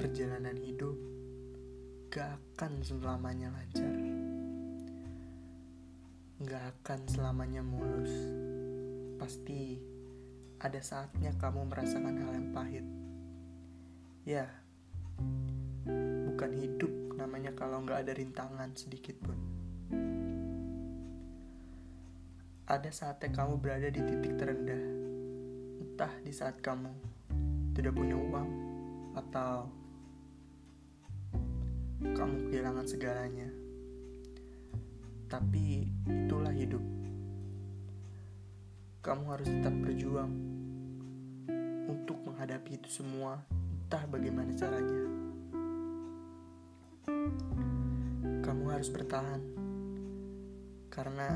perjalanan hidup gak akan selamanya lancar. Gak akan selamanya mulus. Pasti ada saatnya kamu merasakan hal yang pahit. Ya, bukan hidup namanya kalau gak ada rintangan sedikit pun. Ada saatnya kamu berada di titik terendah, entah di saat kamu tidak punya uang atau kamu kehilangan segalanya. Tapi itulah hidup. Kamu harus tetap berjuang untuk menghadapi itu semua, entah bagaimana caranya. Kamu harus bertahan karena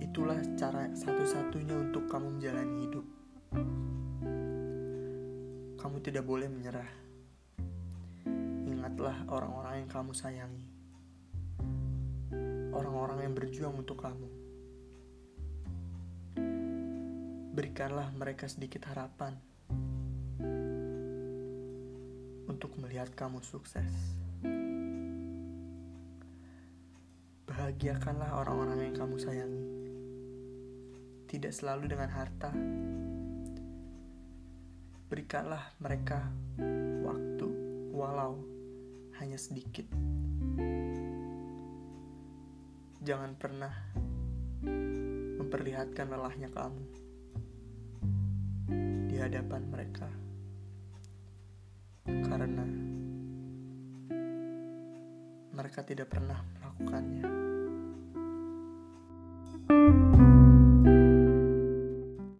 itulah cara satu-satunya untuk kamu menjalani hidup. Kamu tidak boleh menyerah. Ingatlah orang-orang yang kamu sayangi. Orang-orang yang berjuang untuk kamu. Berikanlah mereka sedikit harapan untuk melihat kamu sukses. Bahagiakanlah orang-orang yang kamu sayangi. Tidak selalu dengan harta, berikanlah mereka waktu walau hanya sedikit. Jangan pernah memperlihatkan lelahnya kamu di hadapan mereka. Karena mereka tidak pernah melakukannya.